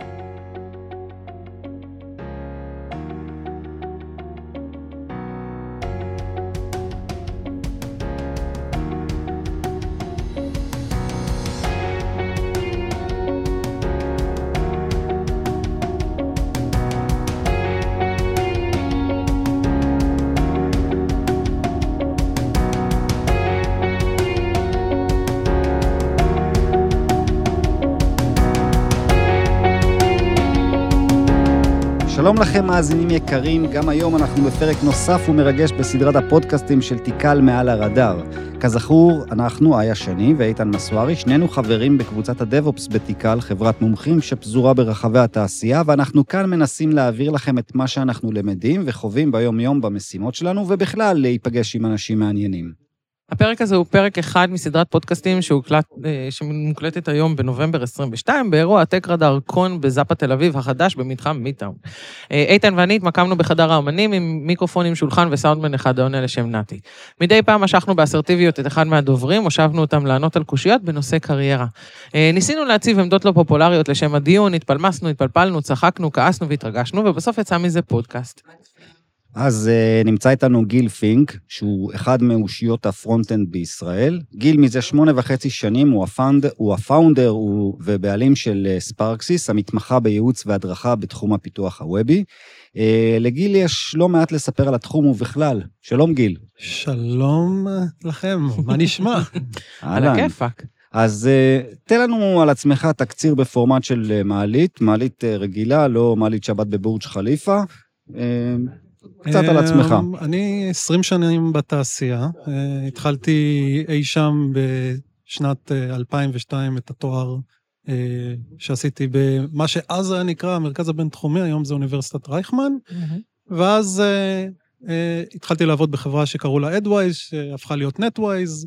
you לכם, מאזינים יקרים, גם היום אנחנו בפרק נוסף ומרגש בסדרת הפודקאסטים של תיקל מעל הרדאר. כזכור, אנחנו, איה שני ואיתן מסוארי, שנינו חברים בקבוצת הדב-אופס בתיקל, חברת מומחים שפזורה ברחבי התעשייה, ואנחנו כאן מנסים להעביר לכם את מה שאנחנו למדים וחווים ביום-יום במשימות שלנו, ובכלל להיפגש עם אנשים מעניינים. הפרק הזה הוא פרק אחד מסדרת פודקאסטים שהוקלט, אה, שמוקלטת היום בנובמבר 22, באירוע הטק רדאר קון בזאפה תל אביב החדש במתחם מיטאון. אה, איתן ואני התמקמנו בחדר האמנים עם מיקרופונים, שולחן וסאונדמן אחד העונה לשם נתי. מדי פעם משכנו באסרטיביות את אחד מהדוברים, הושבנו אותם לענות על קושיות בנושא קריירה. אה, ניסינו להציב עמדות לא פופולריות לשם הדיון, התפלמסנו, התפלפלנו, צחקנו, כעסנו והתרגשנו, ובסוף יצא מזה פודקאסט. אז אה, נמצא איתנו גיל פינק, שהוא אחד מאושיות ה front-end בישראל. גיל מזה שמונה וחצי שנים הוא, ה found, הוא ה founder הוא, ובעלים של sparXys, המתמחה בייעוץ והדרכה בתחום הפיתוח הוובי. Uh, לגיל יש לא מעט לספר על התחום ובכלל. שלום גיל. שלום לכם, מה נשמע? על הכיפאק. אז uh, תן לנו על עצמך תקציר בפורמט של מעלית, מעלית uh, רגילה, לא מעלית שבת בבורג' חליפה. קצת על עצמך. אמ, אני 20 שנים בתעשייה. אה, התחלתי אי שם בשנת 2002 אה, את התואר אה, שעשיתי במה שאז היה נקרא המרכז הבינתחומי, היום זה אוניברסיטת רייכמן. ואז התחלתי לעבוד בחברה שקראו לה אדווייז, שהפכה להיות נטווייז.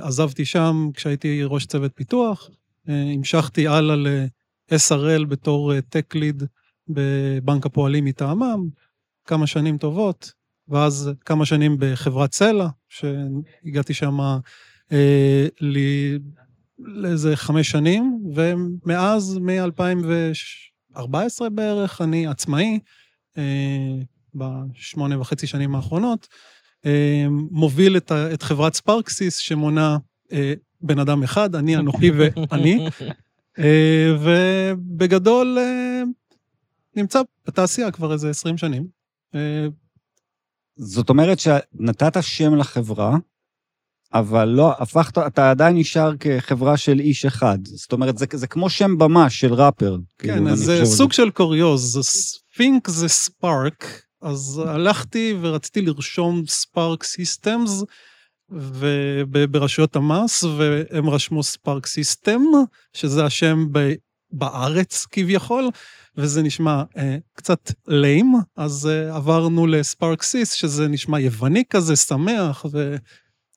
עזבתי שם כשהייתי ראש צוות פיתוח. המשכתי הלאה ל-SRL בתור טק ליד בבנק הפועלים מטעמם. כמה שנים טובות, ואז כמה שנים בחברת סלע, שהגעתי שם אה, לי, לאיזה חמש שנים, ומאז, מ-2014 בערך, אני עצמאי, אה, בשמונה וחצי שנים האחרונות, אה, מוביל את, ה, את חברת ספרקסיס, שמונה אה, בן אדם אחד, אני, אנוכי ואני, אה, ובגדול אה, נמצא בתעשייה כבר איזה 20 שנים. זאת אומרת שנתת שם לחברה, אבל לא, הפכת, אתה עדיין נשאר כחברה של איש אחד. זאת אומרת, זה, זה כמו שם במה של ראפר. כן, כאילו, זה סוג זה... של קוריוז. פינק זה spark, אז הלכתי ורציתי לרשום Spark Systems, ברשויות המס, והם רשמו Spark System, שזה השם ב, בארץ כביכול, וזה נשמע אה, קצת ליים, אז אה, עברנו לספרקסיס, שזה נשמע יווני כזה, שמח, ו...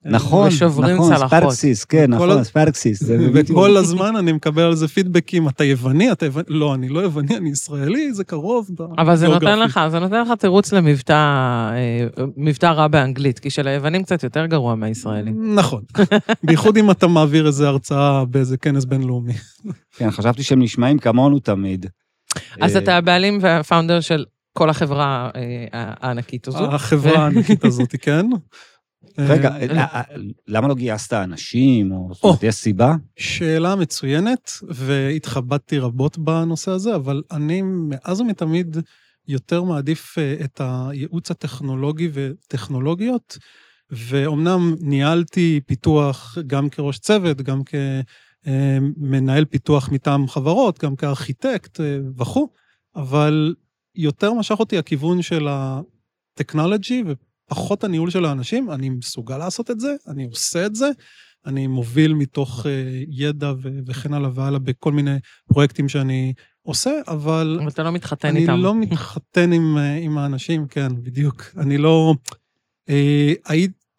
נכון, נכון, ספרקסיס, כן, נכון, ספרקסיס. וכל הזמן אני מקבל על זה פידבקים, אתה יווני, אתה יווני, לא, אני לא יווני, אני ישראלי, זה קרוב. אבל זה נותן לך, זה נותן לך תירוץ למבטא, אה, מבטא רע באנגלית, כי של היוונים קצת יותר גרוע מהישראלים. נכון, בייחוד אם אתה מעביר איזה הרצאה באיזה כנס בינלאומי. כן, חשבתי שהם נשמעים כמונו תמיד. אז אתה הבעלים והפאונדר של כל החברה אה, הענקית הזו. החברה הענקית הזאת, כן. רגע, אה, אה, למה לא גייסת אנשים, או זאת אומרת, יש סיבה? שאלה מצוינת, והתחבטתי רבות בנושא הזה, אבל אני מאז ומתמיד יותר מעדיף את הייעוץ הטכנולוגי וטכנולוגיות, ואומנם ניהלתי פיתוח גם כראש צוות, גם כמנהל פיתוח מטעם חברות, גם כארכיטקט וכו', אבל יותר משך אותי הכיוון של הטכנולוגי, פחות הניהול של האנשים, אני מסוגל לעשות את זה, אני עושה את זה, אני מוביל מתוך אה, ידע וכן הלאה והלאה בכל מיני פרויקטים שאני עושה, אבל... אבל אתה לא מתחתן אני איתם. אני לא מתחתן עם, אה, עם האנשים, כן, בדיוק. אני לא... אה,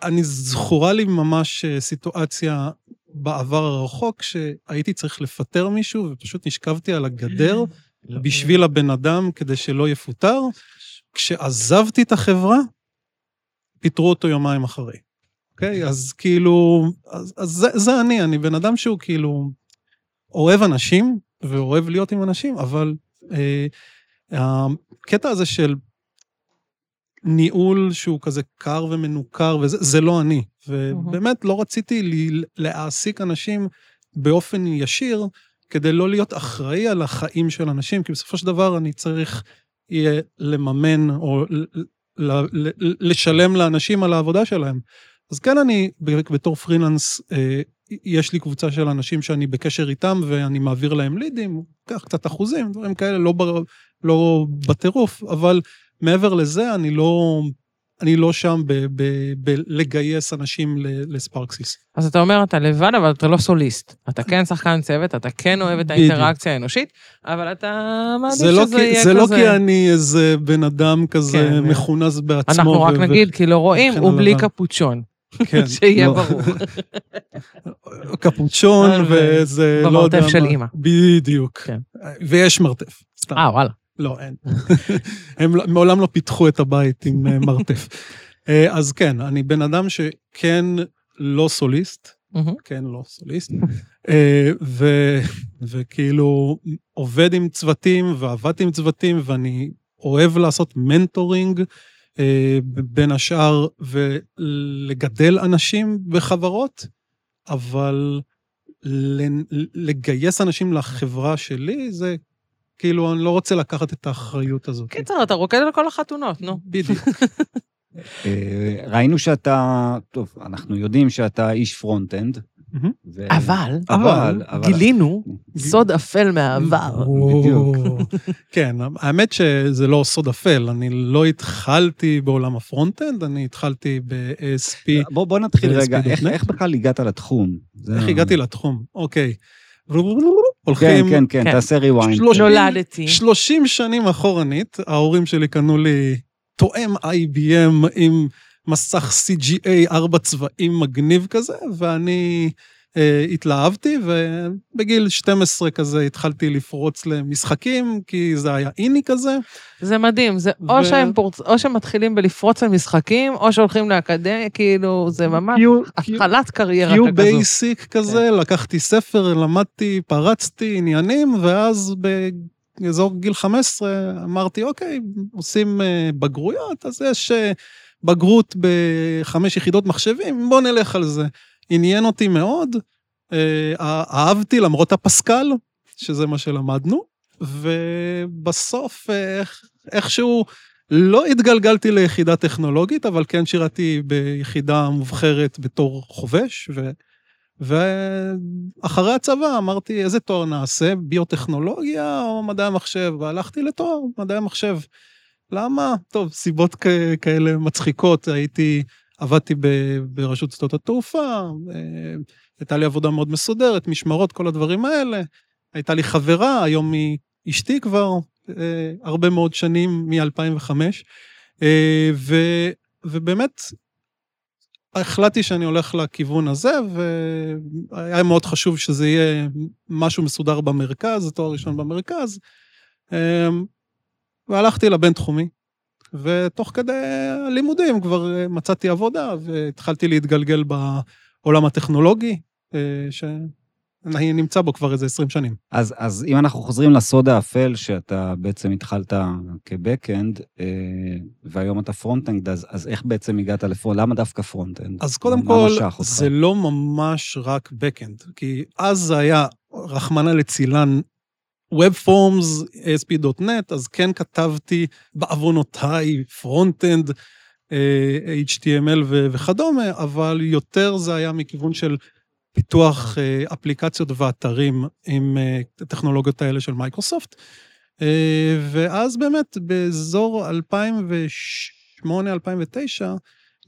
אני זכורה לי ממש סיטואציה בעבר הרחוק, שהייתי צריך לפטר מישהו ופשוט נשכבתי על הגדר לא. בשביל הבן אדם כדי שלא יפוטר. כשעזבתי את החברה, פיטרו אותו יומיים אחרי. אוקיי? אז כאילו, אז, אז זה, זה אני, אני בן אדם שהוא כאילו אוהב אנשים, ואוהב להיות עם אנשים, אבל אה, הקטע הזה של ניהול שהוא כזה קר ומנוכר, וזה זה לא אני. ובאמת לא רציתי לי, להעסיק אנשים באופן ישיר, כדי לא להיות אחראי על החיים של אנשים, כי בסופו של דבר אני צריך יהיה לממן או לשלם לאנשים על העבודה שלהם. אז כן, אני בתור פרילנס, אה, יש לי קבוצה של אנשים שאני בקשר איתם ואני מעביר להם לידים, קח קצת אחוזים, דברים כאלה, לא, לא בטירוף, אבל מעבר לזה, אני לא, אני לא שם בלגייס אנשים לספרקסיס. אז אתה אומר, אתה לבד, אבל אתה לא סוליסט. אתה כן שחקן צוות, אתה כן אוהב את האינטראקציה האנושית, אבל אתה מעדיף שזה לא יהיה כזה... זה לא כי אני איזה בן אדם כזה כן, מכונס בעצמו. אנחנו רק נגיד, כי לא רואים, הוא בלי קפוצ'ון. כן. שיהיה לא. ברור. קפוצ'ון וזה, לא יודע מה. במרתף של אימא. בדיוק. כן. ויש מרתף. אה, וואלה. לא, אין. הם לא- מעולם לא פיתחו את הבית עם אה, מרתף. אה, אז כן, אני בן אדם שכן לא סוליסט, כן, לא סוליסט, אה, וכאילו עובד עם צוותים ועבדתי עם צוותים, ואני אוהב לעשות מנטורינג, בין השאר, ולגדל אנשים בחברות, אבל לגייס אנשים לחברה שלי, זה כאילו, אני לא רוצה לקחת את האחריות הזאת. קיצר, אתה רוקד על כל החתונות, נו. בדיוק. אה, ראינו שאתה, טוב, אנחנו יודעים שאתה איש front-end. אבל, אבל, גילינו סוד אפל מהעבר. בדיוק. כן, האמת שזה לא סוד אפל, אני לא התחלתי בעולם ה front-end, אני התחלתי ב-ASP. בוא נתחיל רגע, איך בכלל הגעת לתחום? איך הגעתי לתחום? אוקיי. הולכים... כן, כן, כן, תעשה rewind. נולדתי. 30 שנים אחורנית, ההורים שלי קנו לי תואם IBM עם מסך CGA ארבע צבעים מגניב כזה, ואני התלהבתי, ובגיל 12 כזה התחלתי לפרוץ למשחקים, כי זה היה איני כזה. זה מדהים, זה ו... או שהם פורצ... או שהם מתחילים בלפרוץ למשחקים, או שהולכים לאקדמיה, כאילו, זה ממש התחלת קריירה כזו. QBasic כזה, כן. לקחתי ספר, למדתי, פרצתי עניינים, ואז באזור גיל 15 אמרתי, אוקיי, עושים אה, בגרויות, אז יש אה, בגרות בחמש יחידות מחשבים, בוא נלך על זה. עניין אותי מאוד, אה, אהבתי למרות הפסקל, שזה מה שלמדנו, ובסוף איך, איכשהו לא התגלגלתי ליחידה טכנולוגית, אבל כן שירתי ביחידה מובחרת בתור חובש, ו... ואחרי הצבא אמרתי, איזה תואר נעשה, ביוטכנולוגיה או מדעי המחשב? והלכתי לתואר מדעי המחשב. למה? טוב, סיבות כאלה מצחיקות, הייתי עבדתי ברשות שדות התעופה, אה, הייתה לי עבודה מאוד מסודרת, משמרות, כל הדברים האלה. הייתה לי חברה, היום היא אשתי כבר אה, הרבה מאוד שנים, מ-2005, אה, ובאמת, החלטתי שאני הולך לכיוון הזה, והיה מאוד חשוב שזה יהיה משהו מסודר במרכז, תואר ראשון במרכז, והלכתי לבינתחומי. ותוך כדי הלימודים כבר אה, מצאתי עבודה והתחלתי להתגלגל בעולם הטכנולוגי, אה, שאני נמצא בו כבר איזה 20 שנים. אז, אז אם אנחנו חוזרים לסוד האפל, שאתה בעצם התחלת כ backend, אה, והיום אתה front-end, אז, אז איך בעצם הגעת ל front? למה דווקא front-end? אז קודם כל, זה לא ממש רק backend, כי אז זה היה, רחמנא ליצלן, Web Forms, ASP.NET, אז כן כתבתי בעוונותיי front-end, אה, HTML וכדומה, אבל יותר זה היה מכיוון של פיתוח אה, אפליקציות ואתרים עם אה, הטכנולוגיות האלה של מייקרוסופט. ואז באמת, באזור 2008-2009,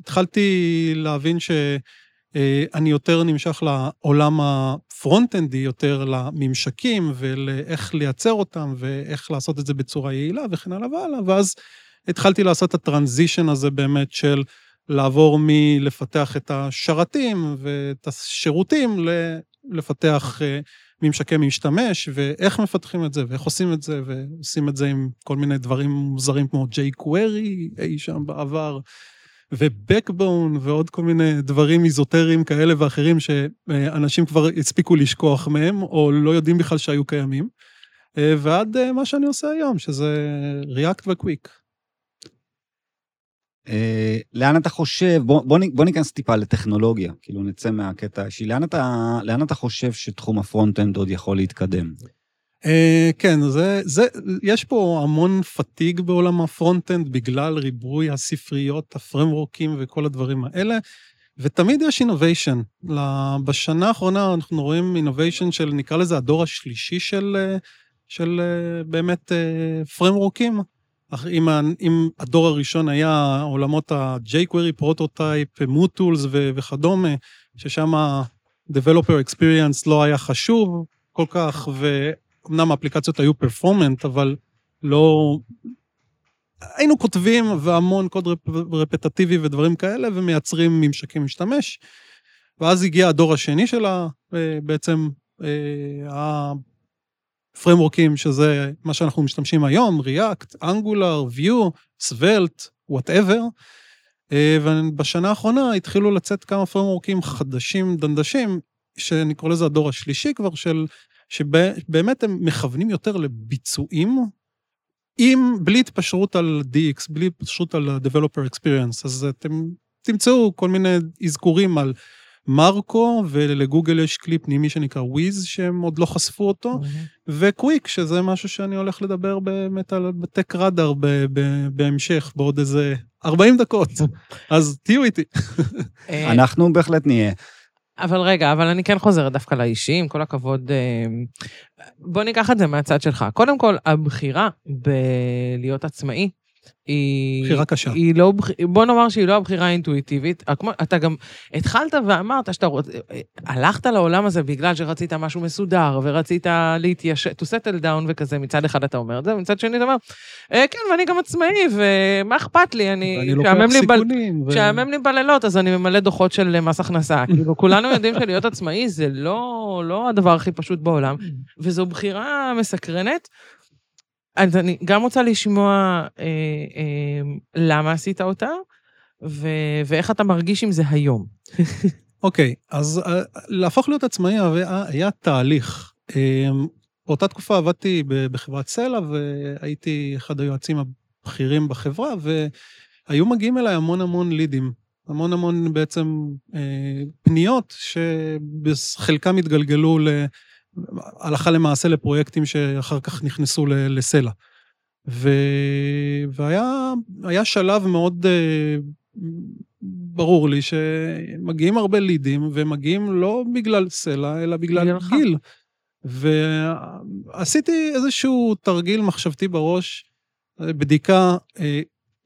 התחלתי להבין ש... אה, אני יותר נמשך לעולם הפרונט-אנדי, יותר לממשקים ולאיך לייצר אותם ואיך לעשות את זה בצורה יעילה וכן הלאה והלאה, ואז התחלתי לעשות את הטרנזישן הזה באמת של לעבור מלפתח את השרתים ואת השירותים לפתח אה, ממשקי משתמש, ואיך מפתחים את זה, ואיך עושים את זה, ועושים את זה עם כל מיני דברים מוזרים כמו jQuery אי שם בעבר. ו-Backbone ועוד כל מיני דברים איזוטריים כאלה ואחרים שאנשים כבר הספיקו לשכוח מהם, או לא יודעים בכלל שהיו קיימים. אה, ועד אה, מה שאני עושה היום, שזה React ו-Quick. אה, לאן אתה חושב, בוא, בוא, בוא ניכנס טיפה לטכנולוגיה, כאילו נצא מהקטע האישי, לאן לאן אתה חושב שתחום ה front-end עוד יכול להתקדם? אה, כן, זה, זה, יש פה המון fatigue בעולם ה front-end בגלל ריבוי הספריות, הפריימוורקים וכל הדברים האלה, ותמיד יש innovation. בשנה האחרונה אנחנו רואים innovation של, נקרא לזה הדור השלישי של, של באמת פריימוורקים. אם, אם הדור הראשון היה עולמות ה-jQuery, Prototype, MooTools וכדומה, ששם ה-Developer Experience לא היה חשוב כל כך, ואומנם האפליקציות היו פרפורמנט, אבל לא... היינו כותבים והמון קוד רפ... רפטטיבי ודברים כאלה, ומייצרים ממשקים משתמש. ואז הגיע הדור השני שלה, אה, בעצם אה, פרמורקים, שזה מה שאנחנו משתמשים היום, React, Angular, Vue, Svelte, whatever. אה, ובשנה האחרונה התחילו לצאת כמה פרמורקים חדשים, דנדשים, שאני קורא לזה הדור השלישי כבר, של, שבאמת הם מכוונים יותר לביצועים, עם, בלי התפשרות על DX, בלי התפשרות על Developer Experience. אז אתם תמצאו כל מיני אזכורים על מרקו, ולגוגל יש כלי פנימי שנקרא וויז, שהם עוד לא חשפו אותו, וקוויק, שזה משהו שאני הולך לדבר באמת על בטק רדאר בהמשך, בעוד איזה 40 דקות, אז תהיו איתי. אה, אנחנו בהחלט נהיה. אבל רגע, אבל אני כן חוזרת דווקא לאישי, עם כל הכבוד. אה, בוא ניקח את זה מהצד שלך. קודם כל, הבחירה בלהיות עצמאי, היא... בחירה קשה. היא לא, בוא נאמר שהיא לא הבחירה האינטואיטיבית. כמו, אתה גם התחלת ואמרת שאתה רוצה, הלכת לעולם הזה בגלל שרצית משהו מסודר, ורצית להתיישב, to settle down וכזה, מצד אחד אתה אומר את זה, ומצד שני אתה אומר, אה, כן, ואני גם עצמאי, ומה אכפת לי, אני... ואני לוקח סיכונים. ב... שעמם לי בלילות, אז אני ממלא דוחות של מס הכנסה. כאילו, כולנו יודעים שלהיות עצמאי זה לא, לא הדבר הכי פשוט בעולם, וזו בחירה מסקרנת. אז אני גם רוצה לשמוע אה, אה, למה עשית אותה, ו- ואיך אתה מרגיש עם זה היום. אוקיי, okay, אז uh, להפוך להיות עצמאי היה, היה תהליך. Um, באותה תקופה עבדתי בחברת סלע, והייתי אחד היועצים הבכירים בחברה, והיו מגיעים אליי המון המון לידים. המון המון בעצם uh, פניות, שבחלקם התגלגלו ל... הלכה למעשה לפרויקטים שאחר כך נכנסו לסלע. ו... והיה שלב מאוד uh, ברור לי שמגיעים הרבה לידים, ומגיעים לא בגלל סלע, אלא בגלל גיל. ועשיתי איזשהו תרגיל מחשבתי בראש, בדיקה, uh,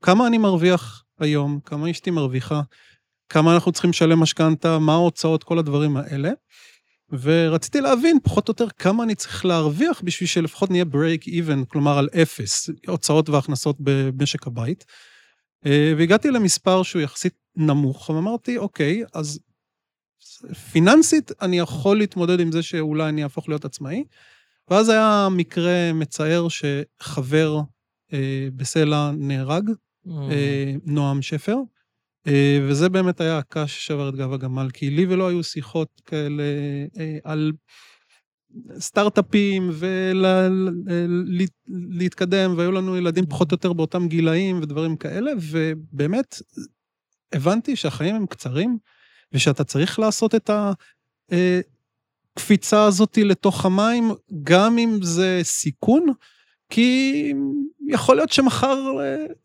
כמה אני מרוויח היום, כמה אשתי מרוויחה, כמה אנחנו צריכים לשלם משכנתה, מה ההוצאות, כל הדברים האלה. ורציתי להבין פחות או יותר כמה אני צריך להרוויח בשביל שלפחות נהיה break even, כלומר על אפס, הוצאות והכנסות במשק הבית. אה, והגעתי למספר שהוא יחסית נמוך, ואמרתי, אוקיי, אז פיננסית אני יכול להתמודד עם זה שאולי אני אהפוך להיות עצמאי. ואז היה מקרה מצער שחבר אה, בסלע נהרג, mm. אה, נועם שפר. אה, וזה באמת היה הקש ששבר את גב הגמל, כי לי ולא היו שיחות כאלה אה, על סטארט-אפים ולהתקדם, והיו לנו ילדים פחות או יותר באותם גילאים ודברים כאלה, ובאמת הבנתי שהחיים הם קצרים, ושאתה צריך לעשות את הקפיצה אה, הזאת לתוך המים, גם אם זה סיכון, כי יכול להיות שמחר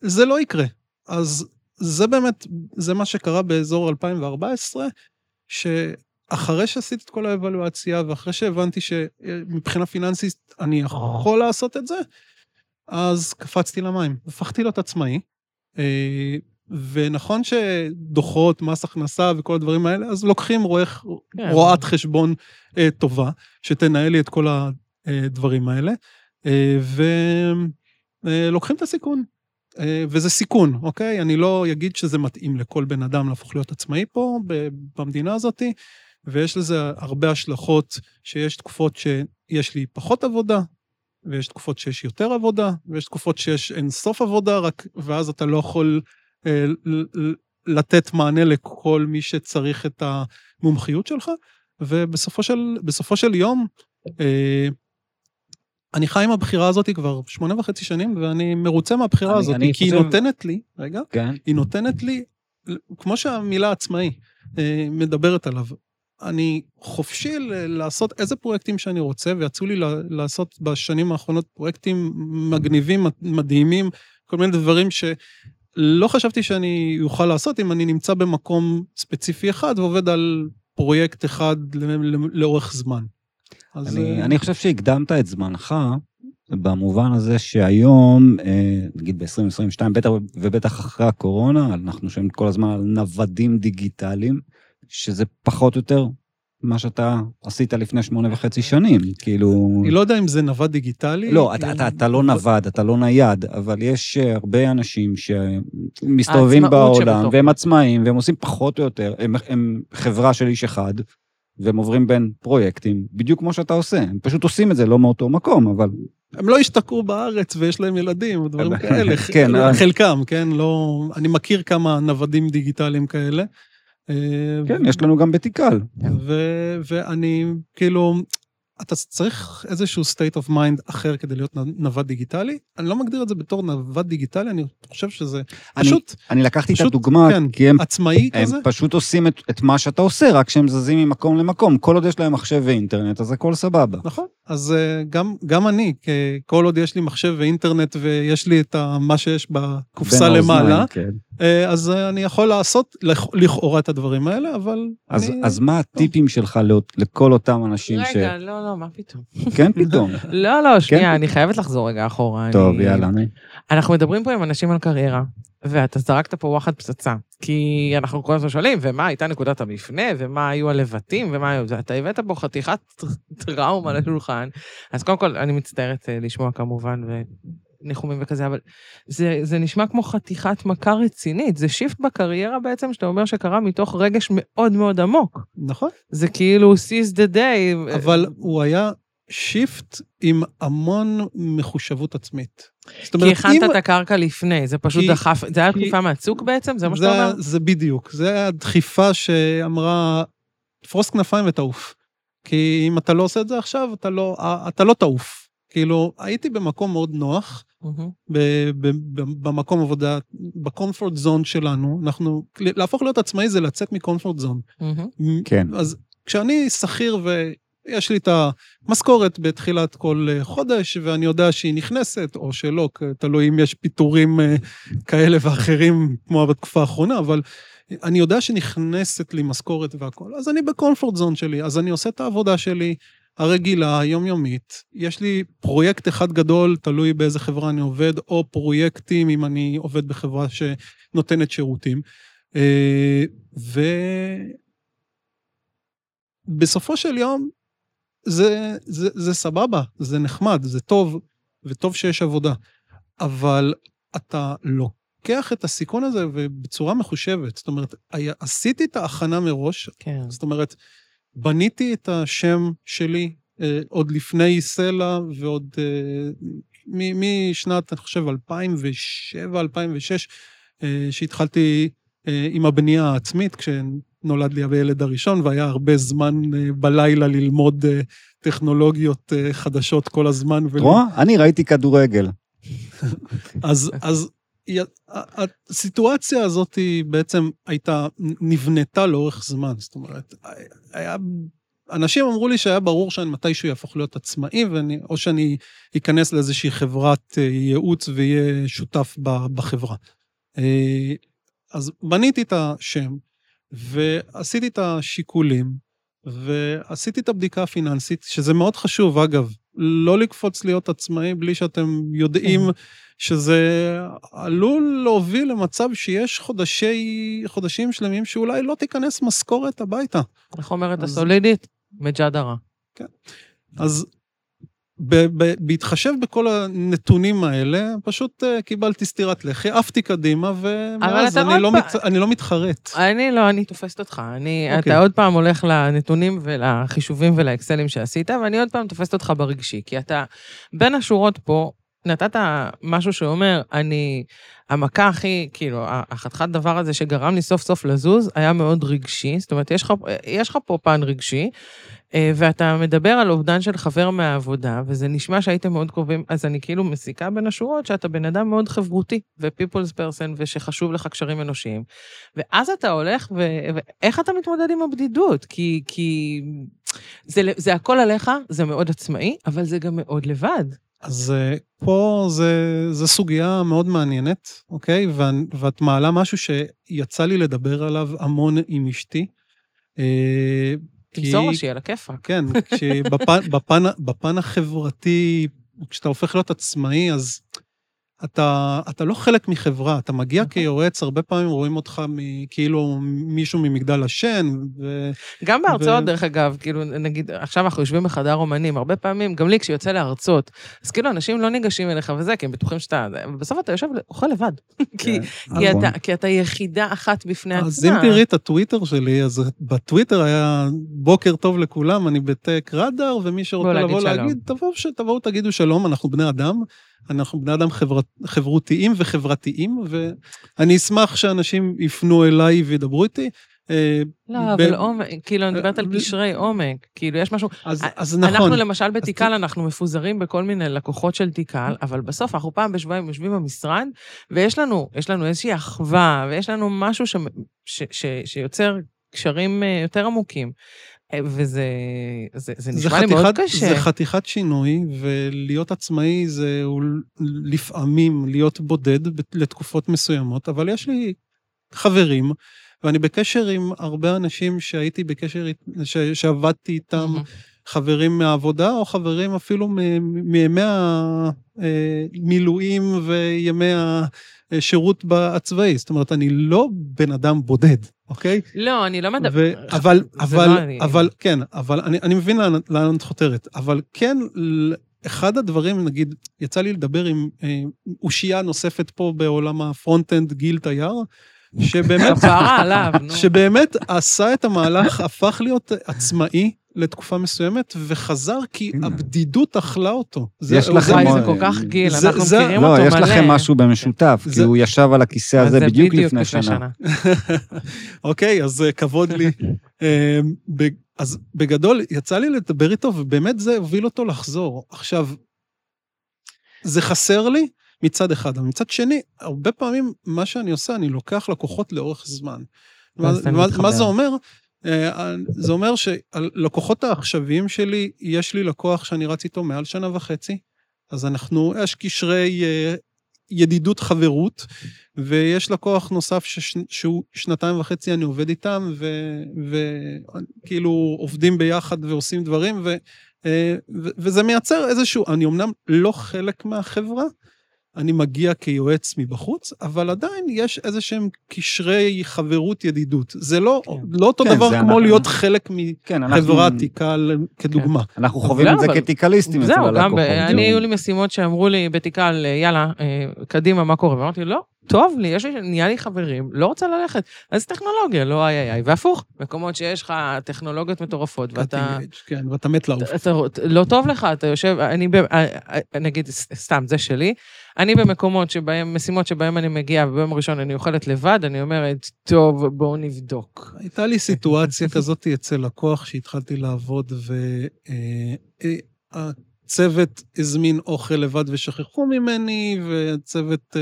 זה לא יקרה. אז זה באמת, זה מה שקרה באזור 2014, שאחרי שעשיתי את כל האבלואציה, ואחרי שהבנתי שמבחינה פיננסית אני יכול לעשות את זה, אז קפצתי למים, הפכתי להיות עצמאי. אה, ונכון שדוחות, מס הכנסה וכל הדברים האלה, אז לוקחים רואה, כן. רואת חשבון אה, טובה, שתנהל לי את כל הדברים האלה, אה, ולוקחים את הסיכון. אה, וזה סיכון, אוקיי? אני לא אגיד שזה מתאים לכל בן אדם להפוך להיות עצמאי פה, במדינה הזאת, ויש לזה הרבה השלכות, שיש תקופות שיש לי פחות עבודה, ויש תקופות שיש יותר עבודה, ויש תקופות שיש אין סוף עבודה, רק, ואז אתה לא יכול אה, לתת מענה לכל מי שצריך את המומחיות שלך, ובסופו של, של יום, אה, אני חי עם הבחירה הזאת כבר שמונה וחצי שנים, ואני מרוצה מהבחירה אני- הזאת, אני כי היא חושב- נותנת לי, רגע, כן. היא נותנת לי, כמו שהמילה עצמאי אה, מדברת עליו, אני חופשי לעשות איזה פרויקטים שאני רוצה, ויצאו לי לעשות בשנים האחרונות פרויקטים מגניבים, מדהימים, כל מיני דברים שלא חשבתי שאני אוכל לעשות אם אני נמצא במקום ספציפי אחד ועובד על פרויקט אחד לאורך זמן. אז אני, אה, אני חושב שהקדמת את זמנך, במובן הזה שהיום, אה, נגיד ב-2022, בטח ובטח אחרי הקורונה, אנחנו שומעים כל הזמן על נוודים דיגיטליים, שזה פחות או יותר מה שאתה עשית לפני שמונה וחצי שנים, כאילו... אני לא יודע אם זה נווד דיגיטלי. לא, אתה, אתה, אתה לא נווד, אתה לא נייד, אבל יש אה, הרבה אנשים שמסתובבים בעולם, שבתוך. והם עצמאיים, והם עושים פחות או יותר, הם, הם חברה של איש אחד, והם עוברים בין פרויקטים, בדיוק כמו שאתה עושה. הם פשוט עושים את זה לא מאותו מקום, אבל... הם לא השתכרו בארץ ויש להם ילדים, או דברים כאלה. כן. חלקם, כן? לא... אני מכיר כמה נוודים דיגיטליים כאלה. אה, כן, יש לנו גם בתיקל. ואני, כאילו, אתה צריך איזשהו state of mind אחר כדי להיות נווד דיגיטלי. אני לא מגדיר את זה בתור נווד דיגיטלי, אני חושב שזה אני- פשוט אני לקחתי את פשוט, הדוגמה, כן, כי הם, עצמאי הם כזה. פשוט עושים את, את מה שאתה עושה, רק שהם זזים ממקום למקום. כל עוד יש להם מחשב ואינטרנט, אז הכל סבבה. נכון, אז אה, גם, גם אני, כל עוד יש לי מחשב ואינטרנט ויש לי את מה שיש בקופסה למעלה, כן. אה, אז אני יכול לעשות לכ- לכאורה את הדברים האלה, אבל... אז, אני... אז מה הטיפים שלך לכל אותם אנשים ש... רגע, לא, לא, מה פתאום? כן, פתאום. לא, לא, שנייה, כן. אני חייבת לחזור רגע אחורה. טוב, אני- יאללה. אני- אנחנו מדברים פה עם אנשים על קריירה, ואתה זרקת פה וואחד פצצה. כי אנחנו כל הזמן שואלים, ומה הייתה נקודת המפנה, ומה היו הלבטים, ומה היו... אתה הבאת פה חתיכת טראומה לשולחן. אז קודם כל, אני מצטערת אה, לשמוע כמובן, וניחומים וכזה, אבל זה, זה נשמע כמו חתיכת מכה רצינית. זה shift בקריירה בעצם, שאתה אומר שקרה מתוך רגש מאוד מאוד עמוק. נכון, זה כאילו seize the day. אבל הוא היה shift עם המון מחושבות עצמית. זאת כי אומרת, הכנת אם- את הקרקע לפני, זה פשוט כי- דחף, זה היה כי- דחיפה מהצוק בעצם? זה מה זה, שאתה אומר? זה בדיוק, זה היה דחיפה שאמרה, תפרוס כנפיים ותעוף. כי אם אתה לא עושה את זה עכשיו, אתה לא, אתה לא תעוף. כאילו, הייתי במקום מאוד נוח, מהמם. ב- ב- ב- במקום עבודה, בקומפורט זון שלנו, אנחנו, להפוך להיות עצמאי זה לצאת מקומפורט זון. מהמם. כן. אז כשאני שכיר ויש לי את המשכורת בתחילת כל אה, חודש, ואני יודע שהיא נכנסת, או שלא, תלוי אם יש פיטורים אה, כאלה ואחרים, כמו בתקופה האחרונה, אבל אני יודע שנכנסת לי משכורת והכול, אז אני בקומפורט זון שלי, אז אני עושה את העבודה שלי. הרגילה, היומיומית. יש לי פרויקט אחד גדול, תלוי באיזה חברה אני עובד, או פרויקטים אם אני עובד בחברה שנותנת שירותים. אה, ובסופו של יום, זה, זה, זה סבבה, זה נחמד, זה טוב, וטוב שיש עבודה. אבל אתה לוקח את הסיכון הזה ובצורה מחושבת. זאת אומרת, היה- עשיתי את ההכנה מראש, כן. זאת אומרת, בניתי את השם שלי אה, עוד לפני סלע ועוד אה, מ- משנת, אני חושב, 2007, 2006, אה, שהתחלתי אה, עם הבנייה העצמית, כשנולד לי הילד הראשון, והיה הרבה זמן אה, בלילה ללמוד אה, טכנולוגיות אה, חדשות כל הזמן. את רואה? אני ראיתי כדורגל. אז, אז הסיטואציה הזאת היא בעצם הייתה, נבנתה לאורך זמן. זאת אומרת, היה, אנשים אמרו לי שהיה ברור שאני מתישהו יהפוך להיות עצמאי, ואני, או שאני אכנס לאיזושהי חברת אה, ייעוץ ואהיה שותף בחברה. אה, אז בניתי את השם, ועשיתי את השיקולים, ועשיתי את הבדיקה הפיננסית, שזה מאוד חשוב, אגב, לא לקפוץ להיות עצמאי בלי שאתם יודעים כן. שזה עלול להוביל למצב שיש חודשי, חודשים שלמים שאולי לא תיכנס משכורת הביתה. איך אומרת אז- הסולידית? מג'דרה. אז ב- ב- בהתחשב בכל הנתונים האלה, פשוט uh, קיבלתי סטירת לחי, עפתי קדימה, ומאז אני, לא פעם- מת, אני לא מתחרט. אני לא, אני תופסת אותך. אני, אוקיי. אתה עוד פעם הולך לנתונים ולחישובים ולאקסלים שעשית, ואני עוד פעם תופסת אותך ברגשי, כי אתה, בין השורות פה, נתת משהו שאומר, אני, המכה הכי, כאילו, החתיכת דבר הזה שגרם לי סוף סוף לזוז, היה מאוד רגשי. זאת אומרת, יש לך, יש לך פה פן רגשי, אה, ואתה מדבר על אובדן של חבר מהעבודה, וזה נשמע שהייתם מאוד קרובים, אז אני כאילו מסיקה בין השורות שאתה בן אדם מאוד חברותי, ו-people's person, ושחשוב לך קשרים אנושיים. ואז אתה הולך, ו... ואיך אתה מתמודד עם הבדידות? כי, כי זה, זה הכל עליך, זה מאוד עצמאי, אבל זה גם מאוד לבד. אז uh, פה זה, זה סוגיה מאוד מעניינת, אוקיי? ואת, ואת מעלה משהו שיצא לי לדבר עליו המון עם אשתי. תמסור לה שיהיה לה כיפה. כן, כשבפן, בפן, בפן החברתי, כשאתה הופך להיות עצמאי, אז אתה, אתה לא חלק מחברה, אתה מגיע. אוקיי. כיועץ, הרבה פעמים רואים אותך מ, כאילו מישהו ממגדל השן. ו, גם בהרצאות, ו... דרך אגב, כאילו, נגיד, עכשיו אנחנו יושבים בחדר אומנים, הרבה פעמים, גם לי כשיוצא להרצות, אז כאילו אנשים לא ניגשים אליך וזה, כי הם בטוחים שאתה... בסוף אתה יושב, אוכל לבד. כי, כן. כי, אתה, כי אתה יחידה אחת בפני עצמה. אז אם תראי את הטוויטר שלי, אז בטוויטר היה בוקר טוב לכולם, אני בטק רדאר, ומי שרוצה לבוא להגיד, תבואו, תבואו, תגידו שלום, אנחנו בני אדם. אנחנו בני אדם חברת, חברותיים וחברתיים, ואני אשמח שאנשים יפנו אליי וידברו איתי. אה, לא, אבל עומק, כאילו, אני מדברת על קשרי עומק. כאילו, יש משהו... אז נכון. אנחנו למשל בתיקל, אנחנו מפוזרים בכל מיני לקוחות של תיקל, אבל בסוף אנחנו פעם בשבועיים יושבים במשרד, ויש לנו, יש לנו איזושהי אחווה, ויש לנו משהו שיוצר קשרים אה, יותר עמוקים. וזה זה, זה נשמע זה לי חתיכת, מאוד קשה. זה חתיכת שינוי, ולהיות עצמאי זה לפעמים להיות בודד לתקופות מסוימות, אבל יש לי חברים, ואני בקשר עם הרבה אנשים שהייתי בקשר, ש, שעבדתי איתם, mm-hmm. חברים מהעבודה, או חברים אפילו מימי המילואים אה, וימי השירות הצבאי. זאת אומרת, אני לא בן אדם בודד. אוקיי? לא, אני לא מדבר... אבל, אבל, לא אני... אבל, כן, אבל אני, אני מבין לאן, את חותרת. אבל כן, אחד הדברים, נגיד, יצא לי לדבר עם אה, אושייה נוספת פה בעולם ה front-end, גיל טייר, שבאמת... שבאמת עשה את המהלך, הפך להיות עצמאי. לתקופה מסוימת, וחזר כי הבדידות אכלה אותו. יש לכם... וואי, זה כל כך גיל, אנחנו מכירים לא, אותו מלא. לא, יש לכם משהו במשותף, כי הוא ישב על הכיסא הזה בדיוק לפני שנה. אוקיי, אז אה, כבוד לי. אה, אז בגדול, יצא לי לדבר איתו, ובאמת זה הוביל אותו לחזור. עכשיו, זה חסר לי מצד אחד, אבל מצד שני, הרבה פעמים מה שאני עושה, אני לוקח לקוחות לאורך זמן. מה זה אומר? אה, זה אומר שהלקוחות העכשוויים שלי, יש לי לקוח שאני רץ איתו מעל שנה וחצי, אז אנחנו, יש קשרי אה, ידידות חברות, ויש לקוח נוסף שש, שהוא שנתיים וחצי אני עובד איתם, וכאילו עובדים ביחד ועושים דברים, ו, אה, ו, וזה מייצר איזשהו, אני אמנם לא חלק מהחברה, אני מגיע כיועץ מבחוץ, אבל עדיין יש איזה שהם קשרי חברות ידידות. זה לא, כן. לא אותו כן, דבר כמו אנחנו... להיות חלק כן, מחברה אנחנו... כדוגמה. כן. אנחנו חווים את זה אבל... כתיקליסטים אצל הלקוחות. זהו, גם אני, היו לי משימות שאמרו לי בתיקל, יאללה, אה, קדימה, מה קורה? ואמרתי, לא, טוב לי, יש לי, נהיה לי חברים, לא רוצה ללכת. אז טכנולוגיה, לא איי איי איי. והפוך, מקומות שיש לך טכנולוגיות מטורפות, ואתה... כן, ואתה מת לעוף. לא טוב לך, אתה יושב, אני, אה, אה, נגיד, סתם, זה שלי. אני במקומות שבהם, משימות שבהם אני מגיעה, וביום הראשון אני אוכלת לבד, אני אומרת, טוב, בואו נבדוק. הייתה לי סיטואציה כזאת אצל לקוח שהתחלתי לעבוד, והצוות הזמין אוכל לבד ושכחו ממני, והצוות...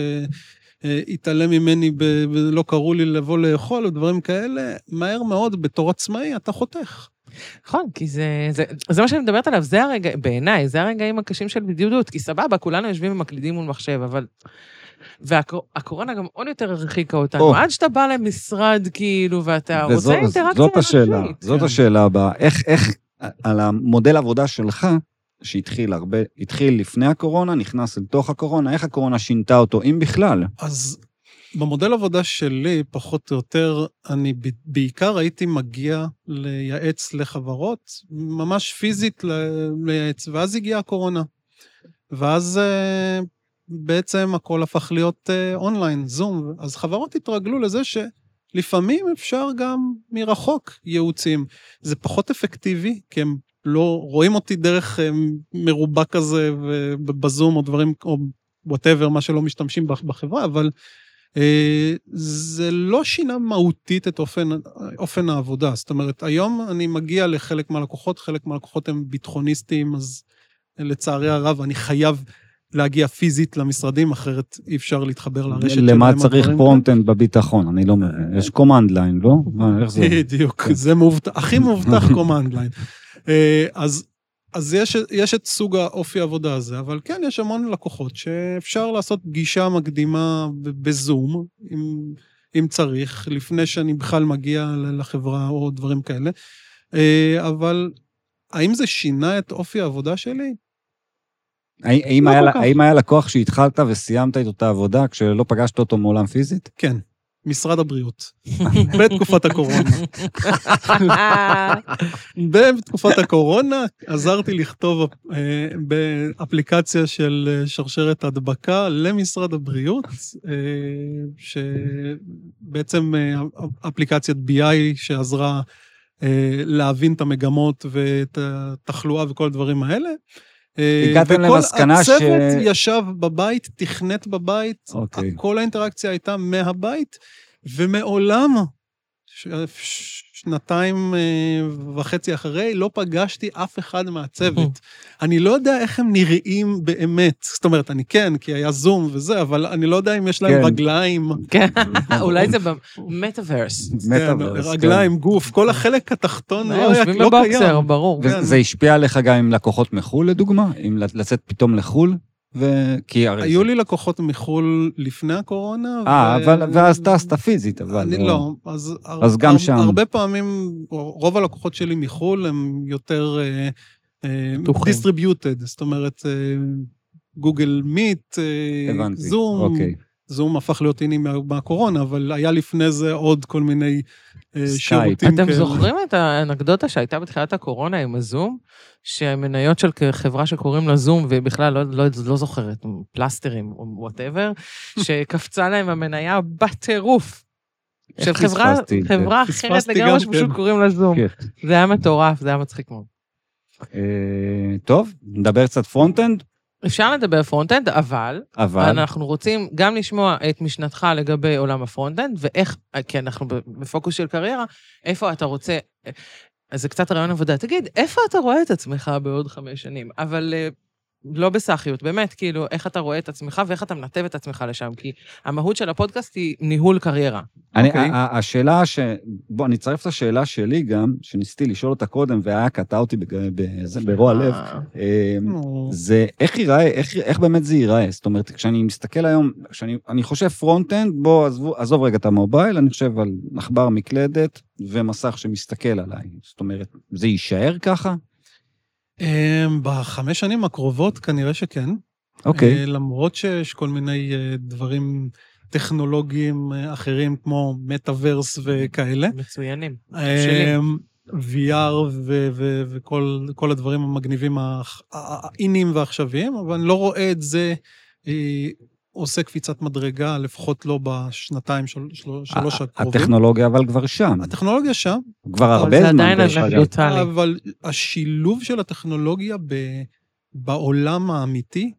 התעלם ממני ולא קראו לי לבוא לאכול ודברים כאלה, מהר מאוד, בתור עצמאי, אתה חותך. נכון, כי זה, זה, זה מה שאני מדברת עליו, זה הרגע, בעיניי, זה הרגעים הקשים של בדידות, כי סבבה, כולנו יושבים ומקלידים מול מחשב, אבל... והקורונה גם עוד יותר הרחיקה אותנו, oh. עד שאתה בא למשרד, כאילו, ואתה וזו, רוצה אינטראקציה אנושית. זאת השאלה, זאת כן. השאלה הבאה. איך, איך, על המודל עבודה שלך, שהתחיל הרבה, התחיל לפני הקורונה, נכנס לתוך הקורונה, איך הקורונה שינתה אותו, אם בכלל? אז במודל עבודה שלי, פחות או יותר, אני בעיקר הייתי מגיע לייעץ לחברות, ממש פיזית לייעץ, ואז הגיעה הקורונה. ואז אה, בעצם הכל הפך להיות אה, אונליין, זום. אז חברות התרגלו לזה שלפעמים אפשר גם מרחוק ייעוצים. זה פחות אפקטיבי, כי הם לא רואים אותי דרך אה, מרובע כזה בזום או דברים, או whatever, מה שלא משתמשים בחברה, אבל אה, זה לא שינה מהותית את אופן, אופן העבודה. זאת אומרת, היום אני מגיע לחלק מהלקוחות, חלק מהלקוחות הם ביטחוניסטים, אז לצערי הרב אני חייב להגיע פיזית למשרדים, אחרת אי אפשר להתחבר לרשת שלהם. למה צריך front-end בביטחון? אני לא מבין. יש command line, לא? איך זה? בדיוק. זה הכי מאובטח קומנד ליין. אה, אז אז יש, יש את סוג האופי העבודה הזה, אבל כן, יש המון לקוחות שאפשר לעשות פגישה מקדימה בזום, אם, אם צריך, לפני שאני בכלל מגיע לחברה או דברים כאלה. אה, אבל האם זה שינה את אופי העבודה שלי? האם, לא היה, האם היה לקוח שהתחלת וסיימת את אותה עבודה כשלא פגשת אותו מעולם פיזית? כן. משרד הבריאות, בתקופת הקורונה. בתקופת הקורונה עזרתי לכתוב אה, באפליקציה של אה, שרשרת הדבקה למשרד הבריאות, אה, שבעצם אפליקציית BI שעזרה להבין את המגמות ואת התחלואה וכל הדברים האלה. הגעתם למסקנה ש... וכל הצוות ישב בבית, תכנת בבית, okay. אוקיי. כל האינטראקציה הייתה מהבית, ומעולם. שנתיים אה, וחצי אחרי, לא פגשתי אף אחד מהצוות. אני לא יודע איך הם נראים באמת. זאת אומרת, אני כן, כי היה זום וזה, אבל אני לא יודע אם יש להם כן. רגליים. כן, אולי זה במטאוורס. מטאוורס, כן. רגליים, גוף, כל החלק התחתון לא, היה, לא קיים. ברור. וזה השפיע עליך גם עם לקוחות מחו"ל, לדוגמה? אם לצאת פתאום לחו"ל? וכי הרי... היו לי לקוחות מחו"ל לפני הקורונה. אה, ו... אבל, ואז טסת פיזית, אבל... אני לא, לא אז... אז הר... גם הר... שם. הרבה פעמים, רוב הלקוחות שלי מחו"ל הם יותר... דיסטריביוטד, uh, זאת אומרת, גוגל מיט, זום. אוקיי. זום הפך להיות איני מהקורונה, אבל היה לפני זה עוד כל מיני אה, שירותים כאלה. אתם זוכרים את האנקדוטה שהייתה בתחילת הקורונה עם הזום? שהמניות של חברה שקוראים לה זום, ובכלל לא, לא, לא זוכרת, פלסטרים או whatever, שקפצה להם המניה בטירוף. של חברה, חברה אחרת לגמרי שפשוט כן. קוראים לה זום. כן. זה היה מטורף, זה היה מצחיק מאוד. אה, טוב, נדבר קצת front-end. אפשר לדבר front-end, אבל, אבל אנחנו רוצים גם לשמוע את משנתך לגבי עולם ה front-end, ואיך, כי אנחנו בפוקוס של קריירה, איפה אתה רוצה... אז זה קצת ריאיון עבודה. תגיד, איפה אתה רואה את עצמך בעוד חמש שנים? אבל אה, לא בסאחיות, באמת, כאילו, איך אתה רואה את עצמך ואיך אתה מנתב את עצמך לשם, כי המהות של הפודקאסט היא ניהול קריירה. אני, okay. אוקיי? השאלה ש... בוא, אני אצרף את השאלה שלי גם, שניסיתי לשאול אותה קודם, ואיה קטעה אותי ברוע לב, אמ, זה איך ייראה, איך, איך באמת זה ייראה? זאת אומרת, כשאני מסתכל היום, כשאני חושב front-end, בוא, עזבו, עזוב רגע את המובייל, אני חושב על עכבר מקלדת ומסך שמסתכל עליי. זאת אומרת, זה יישאר ככה? אמ, בחמש שנים הקרובות כנראה שכן. אוקיי. אה, למרות שיש כל מיני אה, דברים טכנולוגיים אה, אחרים, כמו מטאוורס וכאלה. מצוינים. אמ, VR וכל הדברים המגניבים, האינים והעכשוויים, אבל אני לא רואה את זה עושה קפיצת מדרגה, לפחות לא בשנתיים, של, שלוש הקרובים. הטכנולוגיה אבל כבר שם. הטכנולוגיה שם. כבר הרבה זמן. זה עדיין אנקדוטלי. אבל השילוב של הטכנולוגיה ב, בעולם האמיתי,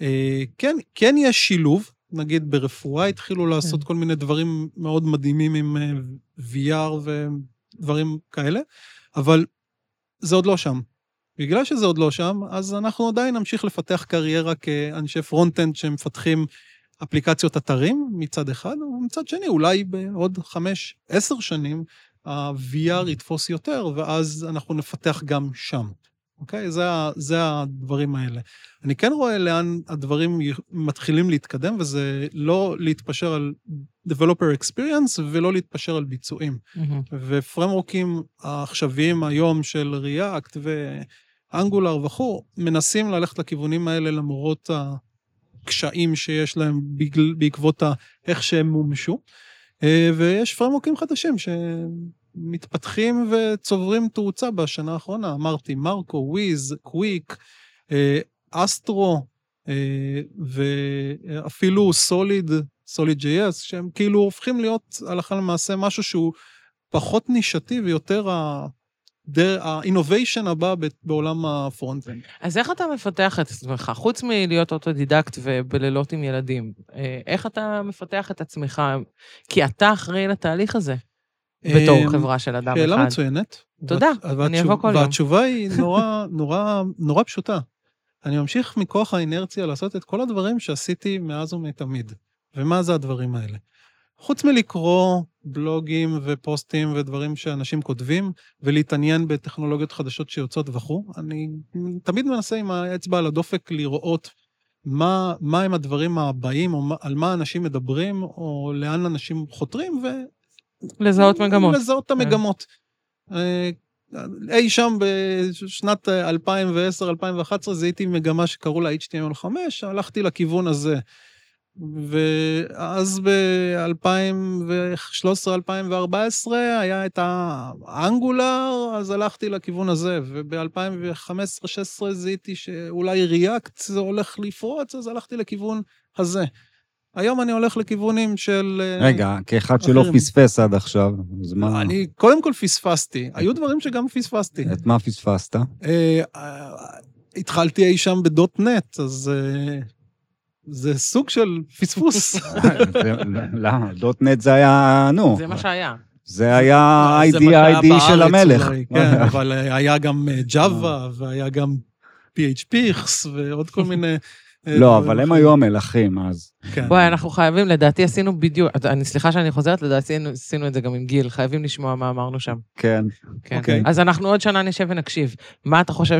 אה, כן, כן יש שילוב. נגיד ברפואה התחילו לעשות כן. כל מיני דברים מאוד מדהימים עם אה, VR ודברים כאלה, אבל זה עוד לא שם. בגלל שזה עוד לא שם, אז אנחנו עדיין נמשיך לפתח קריירה כאנשי front-end שמפתחים אפליקציות אתרים מצד אחד, ומצד שני, אולי בעוד חמש, עשר שנים, ה-VR יתפוס יותר, ואז אנחנו נפתח גם שם. אוקיי? זה, זה הדברים האלה. אני כן רואה לאן הדברים מתחילים להתקדם, וזה לא להתפשר על Developer Experience ולא להתפשר על ביצועים. Mm-hmm. ופרמורקים העכשוויים היום של React ו... אנגולר וכו', מנסים ללכת לכיוונים האלה למרות הקשיים שיש להם בגל, בעקבות איך שהם מומשו. אה, ויש פרמוקים חדשים שמתפתחים וצוברים תאוצה בשנה האחרונה. אמרתי, מרקו, וויז, קוויק, אה, אסטרו, אה, ואפילו סוליד, סוליד JS, שהם כאילו הופכים להיות הלכה למעשה משהו שהוא פחות נישתי ויותר ה-innovation הבא בעולם ה front-end. אז איך אתה מפתח את עצמך? חוץ מלהיות אוטודידקט ובלילות עם ילדים, אה, איך אתה מפתח את עצמך? כי אתה אחראי לתהליך הזה, בתור אמ, חברה של אדם אחד. שאלה מצוינת. תודה, אני אבוא כל יום. והתשובה היא נורא, נורא, נורא פשוטה. אני ממשיך מכוח האינרציה לעשות את כל הדברים שעשיתי מאז ומתמיד. ומה זה הדברים האלה? חוץ מלקרוא בלוגים ופוסטים ודברים שאנשים כותבים, ולהתעניין בטכנולוגיות חדשות שיוצאות וכו', אני תמיד מנסה עם האצבע על הדופק לראות מה, מה הם הדברים הבאים, או מה, על מה אנשים מדברים, או לאן אנשים חותרים, ו... לזהות מגמות. לזהות את המגמות. אה, אי שם בשנת 2010-2011 זיהיתי מגמה שקראו לה HTML5, הלכתי לכיוון הזה. ואז ב-2013-2014 היה את האנגולר, אז הלכתי לכיוון הזה, וב-2015-2016 זיהיתי שאולי ריאקט זה הולך לפרוץ, אז הלכתי לכיוון הזה. היום אני הולך לכיוונים של... אה, רגע, כאחד שלא. פספס עד עכשיו, אז מה... אני קודם כל פספסתי, היו דברים שגם פספסתי. את מה פספסת? אה, אה, התחלתי אי שם בדוט-נט, אז אה, זה סוג של פספוס. למה? דוטנט זה היה, נו, זה מה שהיה. זה היה זה מה שהיה ID של המלך. אולי, כן, אבל אה, היה גם ג'אווה, והיה גם PHPX, ועוד כל מיני... אה, לא, אבל הם. היו המלכים אז. כן. וואי, אנחנו חייבים, לדעתי עשינו בדיוק, אני סליחה שאני חוזרת, לדעתי עשינו את זה גם עם גיל, חייבים לשמוע מה אמרנו שם. כן. כן. אוקיי. אז אנחנו עוד שנה נשב ונקשיב. מה אתה חושב,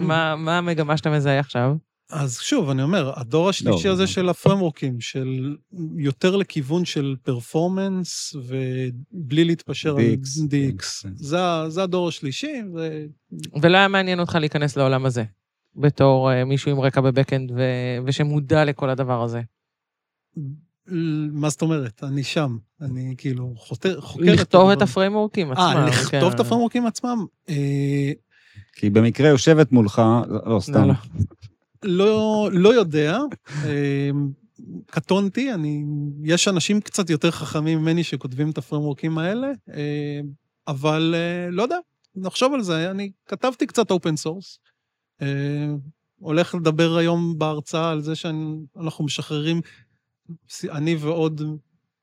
מה המגמה שאתה מזהה עכשיו? אז שוב, אני אומר, הדור השלישי לא. הזה של הפרמורקים, של יותר לכיוון של פרפורמנס, ובלי להתפשר על DX, DX. כן. זה זה הדור השלישי, ו... ולא היה מעניין אותך להיכנס לעולם הזה, בתור אה, מישהו עם רקע בבקאנד ו- ושמודע לכל הדבר הזה. מה זאת אומרת? אני שם. אני כאילו חותר, חוקר את לכתוב הדברים. את הפריימורקים עצמם. אה, לכתוב כן. את הפרמורקים עצמם? אה, כי במקרה יושבת מולך, לא, סתם. לא. לא, יודע. אה, קטונתי, אני, יש אנשים קצת יותר חכמים ממני שכותבים את ה framework ים האלה, אה, אבל אה, לא יודע, נחשוב על זה. אני כתבתי קצת open source. הולך לדבר היום בהרצאה על זה שאנחנו משחררים, אני ועוד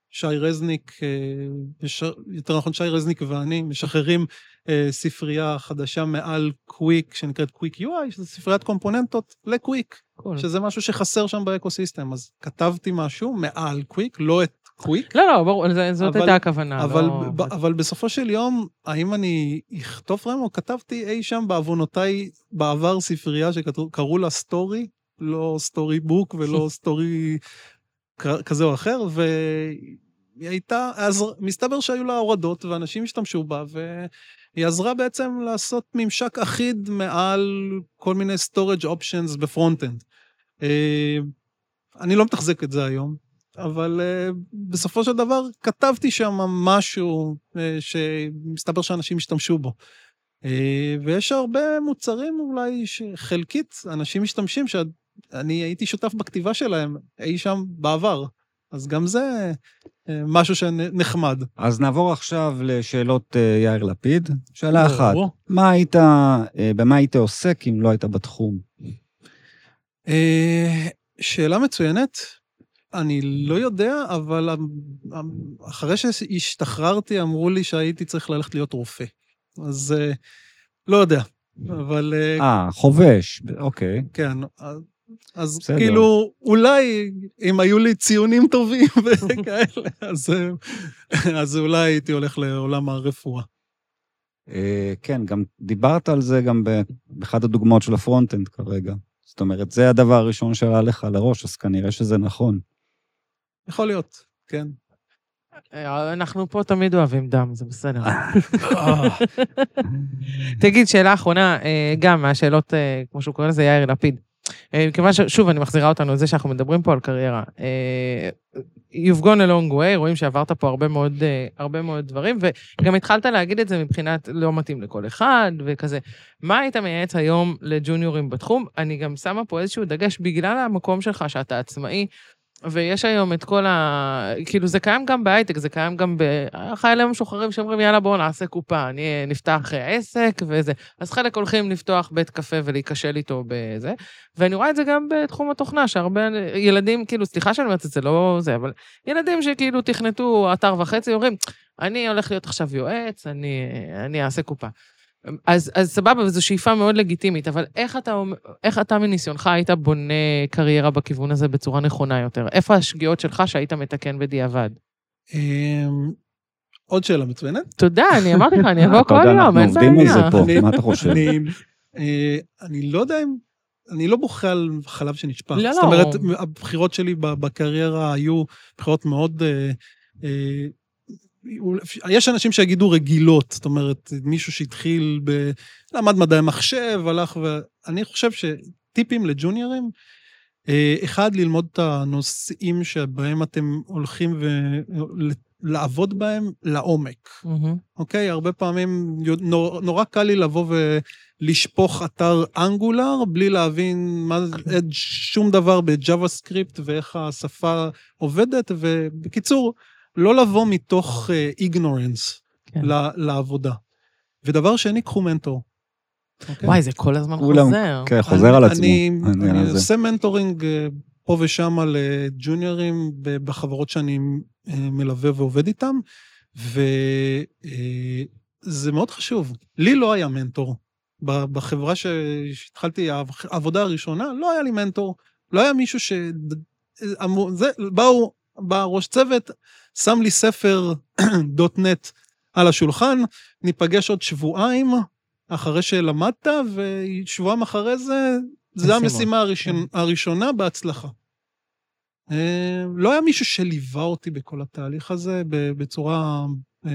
שי רזניק, אה, יותר נכון שי רזניק ואני, משחררים ספרייה חדשה מעל קוויק, שנקראת קוויק UI, שזו ספריית קומפוננטות ל Qwik. Cool. שזה משהו שחסר שם ב ecosystem. אז כתבתי משהו מעל קוויק, לא את קוויק, לא, לא, ברור, זאת אבל- הייתה הכוונה. אבל, לא- ב, אבל בסופו של יום, האם אני אכתוב framework? כתבתי אי שם בעוונותיי בעבר ספרייה שקראו לה Story, לא Storybook ולא Story כזה או אחר, והיא הייתה, אז מסתבר שהיו לה הורדות ואנשים השתמשו בה, והיא עזרה בעצם לעשות ממשק אחיד מעל כל מיני storage options ב front-end. אה, אני לא מתחזק את זה היום, אבל uh, בסופו של דבר כתבתי שם משהו uh, שמסתבר שאנשים השתמשו בו. ויש הרבה מוצרים אולי שחלקית אנשים משתמשים שאני הייתי שותף בכתיבה שלהם אי שם בעבר. אז גם זה uh, משהו שנחמד. אז נעבור עכשיו לשאלות אה, יאיר לפיד. שאלה אחת. מה היית, אה, במה היית עוסק אם לא היית בתחום? אה, שאלה מצוינת. אני לא יודע, אבל אחרי שהשתחררתי אמרו לי שהייתי צריך ללכת להיות רופא. אז אה, לא יודע, אבל אה, אה, חובש, אוקיי. כן. אז- בסדר. כאילו, אולי אם היו לי ציונים טובים וכאלה, אז, אז אולי הייתי הולך לעולם הרפואה. אה, כן, גם דיברת על זה גם באחת הדוגמאות של ה front-end כרגע. זאת אומרת, זה הדבר הראשון שעלה לך לראש, אז כנראה שזה נכון. יכול להיות, כן. אה, אנחנו פה תמיד אוהבים דם, זה בסדר. אה, תגיד, שאלה אחרונה, גם מהשאלות, כמו שהוא קורא לזה, יאיר לפיד. אה, מכיוון ששוב, אני מחזירה אותנו לזה שאנחנו מדברים פה על קריירה. אה, You've gone a long way, רואים שעברת פה הרבה מאוד, אה, הרבה מאוד דברים, וגם התחלת להגיד את זה מבחינת לא מתאים לכל אחד וכזה. מה היית מייעץ היום לג'וניורים בתחום? אני גם שמה פה איזשהו דגש, בגלל המקום שלך, שאתה עצמאי, ויש היום את כל ה... כאילו, זה קיים גם בהייטק, זה קיים גם בחיילים המשוחררים שאומרים, יאללה, בואו נעשה קופה, אני נפתח עסק וזה. אז חלק הולכים לפתוח בית קפה ולהיכשל איתו בזה, ואני רואה את זה גם בתחום התוכנה, שהרבה ילדים, כאילו, סליחה שאני אומרת את זה, לא זה, אבל ילדים שכאילו תכנתו אתר וחצי, אומרים, אני הולך להיות עכשיו יועץ, אני, אני אעשה קופה. אז, אז סבבה, וזו שאיפה מאוד לגיטימית, אבל איך אתה, איך אתה מניסיונך היית בונה קריירה בכיוון הזה בצורה נכונה יותר? איפה השגיאות שלך שהיית מתקן בדיעבד? אמ, עוד שאלה מצוינת. תודה, אני אמרתי לך, אני אבוא כל יום, אין בעיה. אנחנו עובדים על זה פה, מה אתה חושב? אה, אני לא יודע אם... אני לא בוכה על חלב שנשפך. לא, לא. זאת אומרת, הבחירות שלי בקריירה היו בחירות מאוד אה, אה, יש אנשים שיגידו רגילות, זאת אומרת, מישהו שהתחיל ב... למד מדעי מחשב, הלך ו... אני חושב שטיפים לג'וניורים, אה, אחד, ללמוד את הנושאים שבהם אתם הולכים ולעבוד בהם לעומק. Mm-hmm. אוקיי? הרבה פעמים נור, נורא קל לי לבוא ולשפוך אתר אנגולר בלי להבין מה, שום דבר בג'אווה סקריפט ואיך השפה עובדת, ובקיצור, לא לבוא מתוך איגנורנס uh, כן. לעבודה. ודבר שני, קחו מנטור. Okay? אוקיי? וואי, זה כל הזמן חוזר. כן, חוזר על עצמו. אני, אני, אני עושה מנטורינג uh, פה ושם על ג'וניורים בחברות שאני מלווה ועובד איתם, וזה מאוד חשוב. לי לא היה מנטור. בחברה שהתחלתי, העבודה הראשונה, לא היה לי מנטור. לא היה מישהו ש... זה, באו, בא ראש צוות, שם לי ספר נט על השולחן, ניפגש עוד שבועיים אחרי שלמדת, ושבועיים אחרי זה, זו המשימה הראשונה, כן. הראשונה בהצלחה. אה, לא היה מישהו שליווה אותי בכל התהליך הזה בצורה, אה,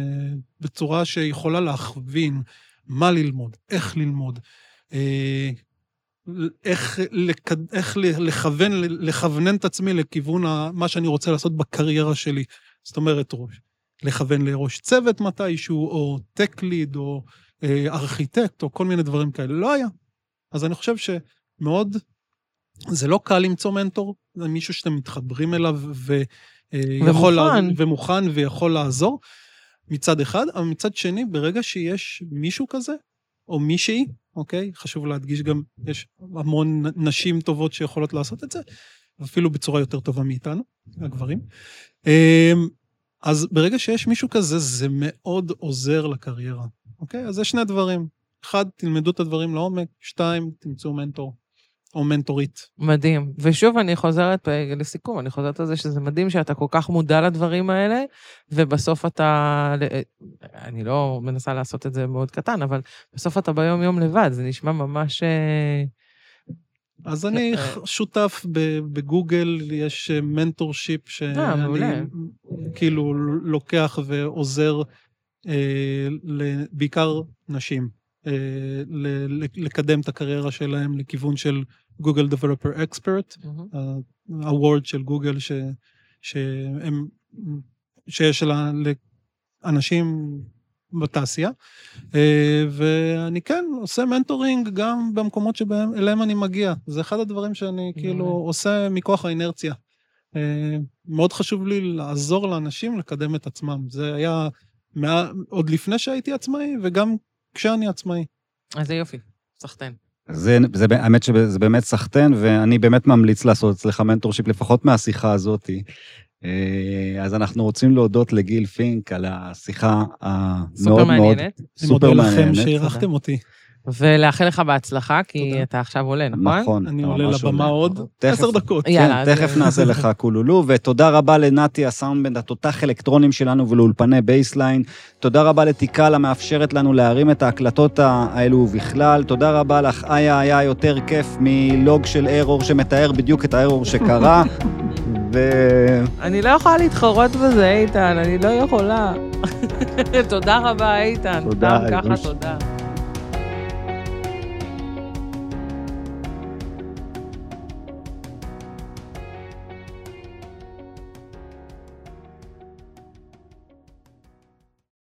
בצורה שיכולה להכווין מה ללמוד, איך ללמוד, אה, איך, לכ... איך לכוון, לכוונן את עצמי לכיוון מה שאני רוצה לעשות בקריירה שלי. זאת אומרת, ראש, לכוון לראש צוות מתישהו, או טק ליד, או אה, ארכיטקט, או כל מיני דברים כאלה. לא היה. אז אני חושב שמאוד, זה לא קל למצוא מנטור, זה מישהו שאתם מתחברים אליו ו... אה, ומוכן. לה... ומוכן ויכול לעזור, מצד אחד, אבל מצד שני, ברגע שיש מישהו כזה, או מישהי, אוקיי? חשוב להדגיש גם, יש המון נשים טובות שיכולות לעשות את זה, אפילו בצורה יותר טובה מאיתנו, הגברים. אמ, אז ברגע שיש מישהו כזה, זה מאוד עוזר לקריירה, אוקיי? אז זה שני דברים. אחד, תלמדו את הדברים לעומק, שתיים, תמצאו מנטור. או מנטורית. מדהים. ושוב, אני חוזרת, לסיכום, אני חוזרת על זה שזה מדהים שאתה כל כך מודע לדברים האלה, ובסוף אתה, אני לא מנסה לעשות את זה מאוד קטן, אבל בסוף אתה ביום-יום לבד, זה נשמע ממש... אה, אז אני אה, שותף בגוגל, יש mentorship שאני כאילו לוקח ועוזר בעיקר נשים. לקדם את הקריירה שלהם לכיוון של גוגל Developer Expert, ה award של גוגל ש, שהם, שיש לה, לאנשים בתעשייה. אה, ואני כן עושה mentoring גם במקומות שאליהם אני מגיע. זה אחד הדברים שאני כאילו עושה מכוח האינרציה. אה, מאוד חשוב לי לעזור לאנשים לקדם את עצמם. זה היה מה, עוד לפני שהייתי עצמאי וגם כשאני עצמאי. אז זה יופי, סחטיין. זה, זה, האמת שזה באמת סחטיין, ואני באמת ממליץ לעשות אצלך mentorship, לפחות מהשיחה הזאת. אה, אז אנחנו רוצים להודות לגיל פינק על השיחה המאוד מאוד סופר מעניינת. אני מודה לכם שאירחתם אותי. ולאחל לך בהצלחה, כי תודה. אתה עכשיו עולה, נכון? נכון. אני עולה לבמה עוד עשר דקות. כן, תכף נעשה לך קולולו, ותודה רבה לנתי הסאונדבנד, התותח אלקטרונים שלנו ולאולפני בייסליין. תודה רבה לטיקל המאפשרת לנו להרים את ההקלטות האלו ובכלל. תודה רבה לך, איה, היה יותר כיף מ log של error שמתאר בדיוק את הארור שקרה. ו... אני לא יכולה להתחרות בזה, איתן, אני לא יכולה. תודה רבה, איתן. תודה. ככה תודה.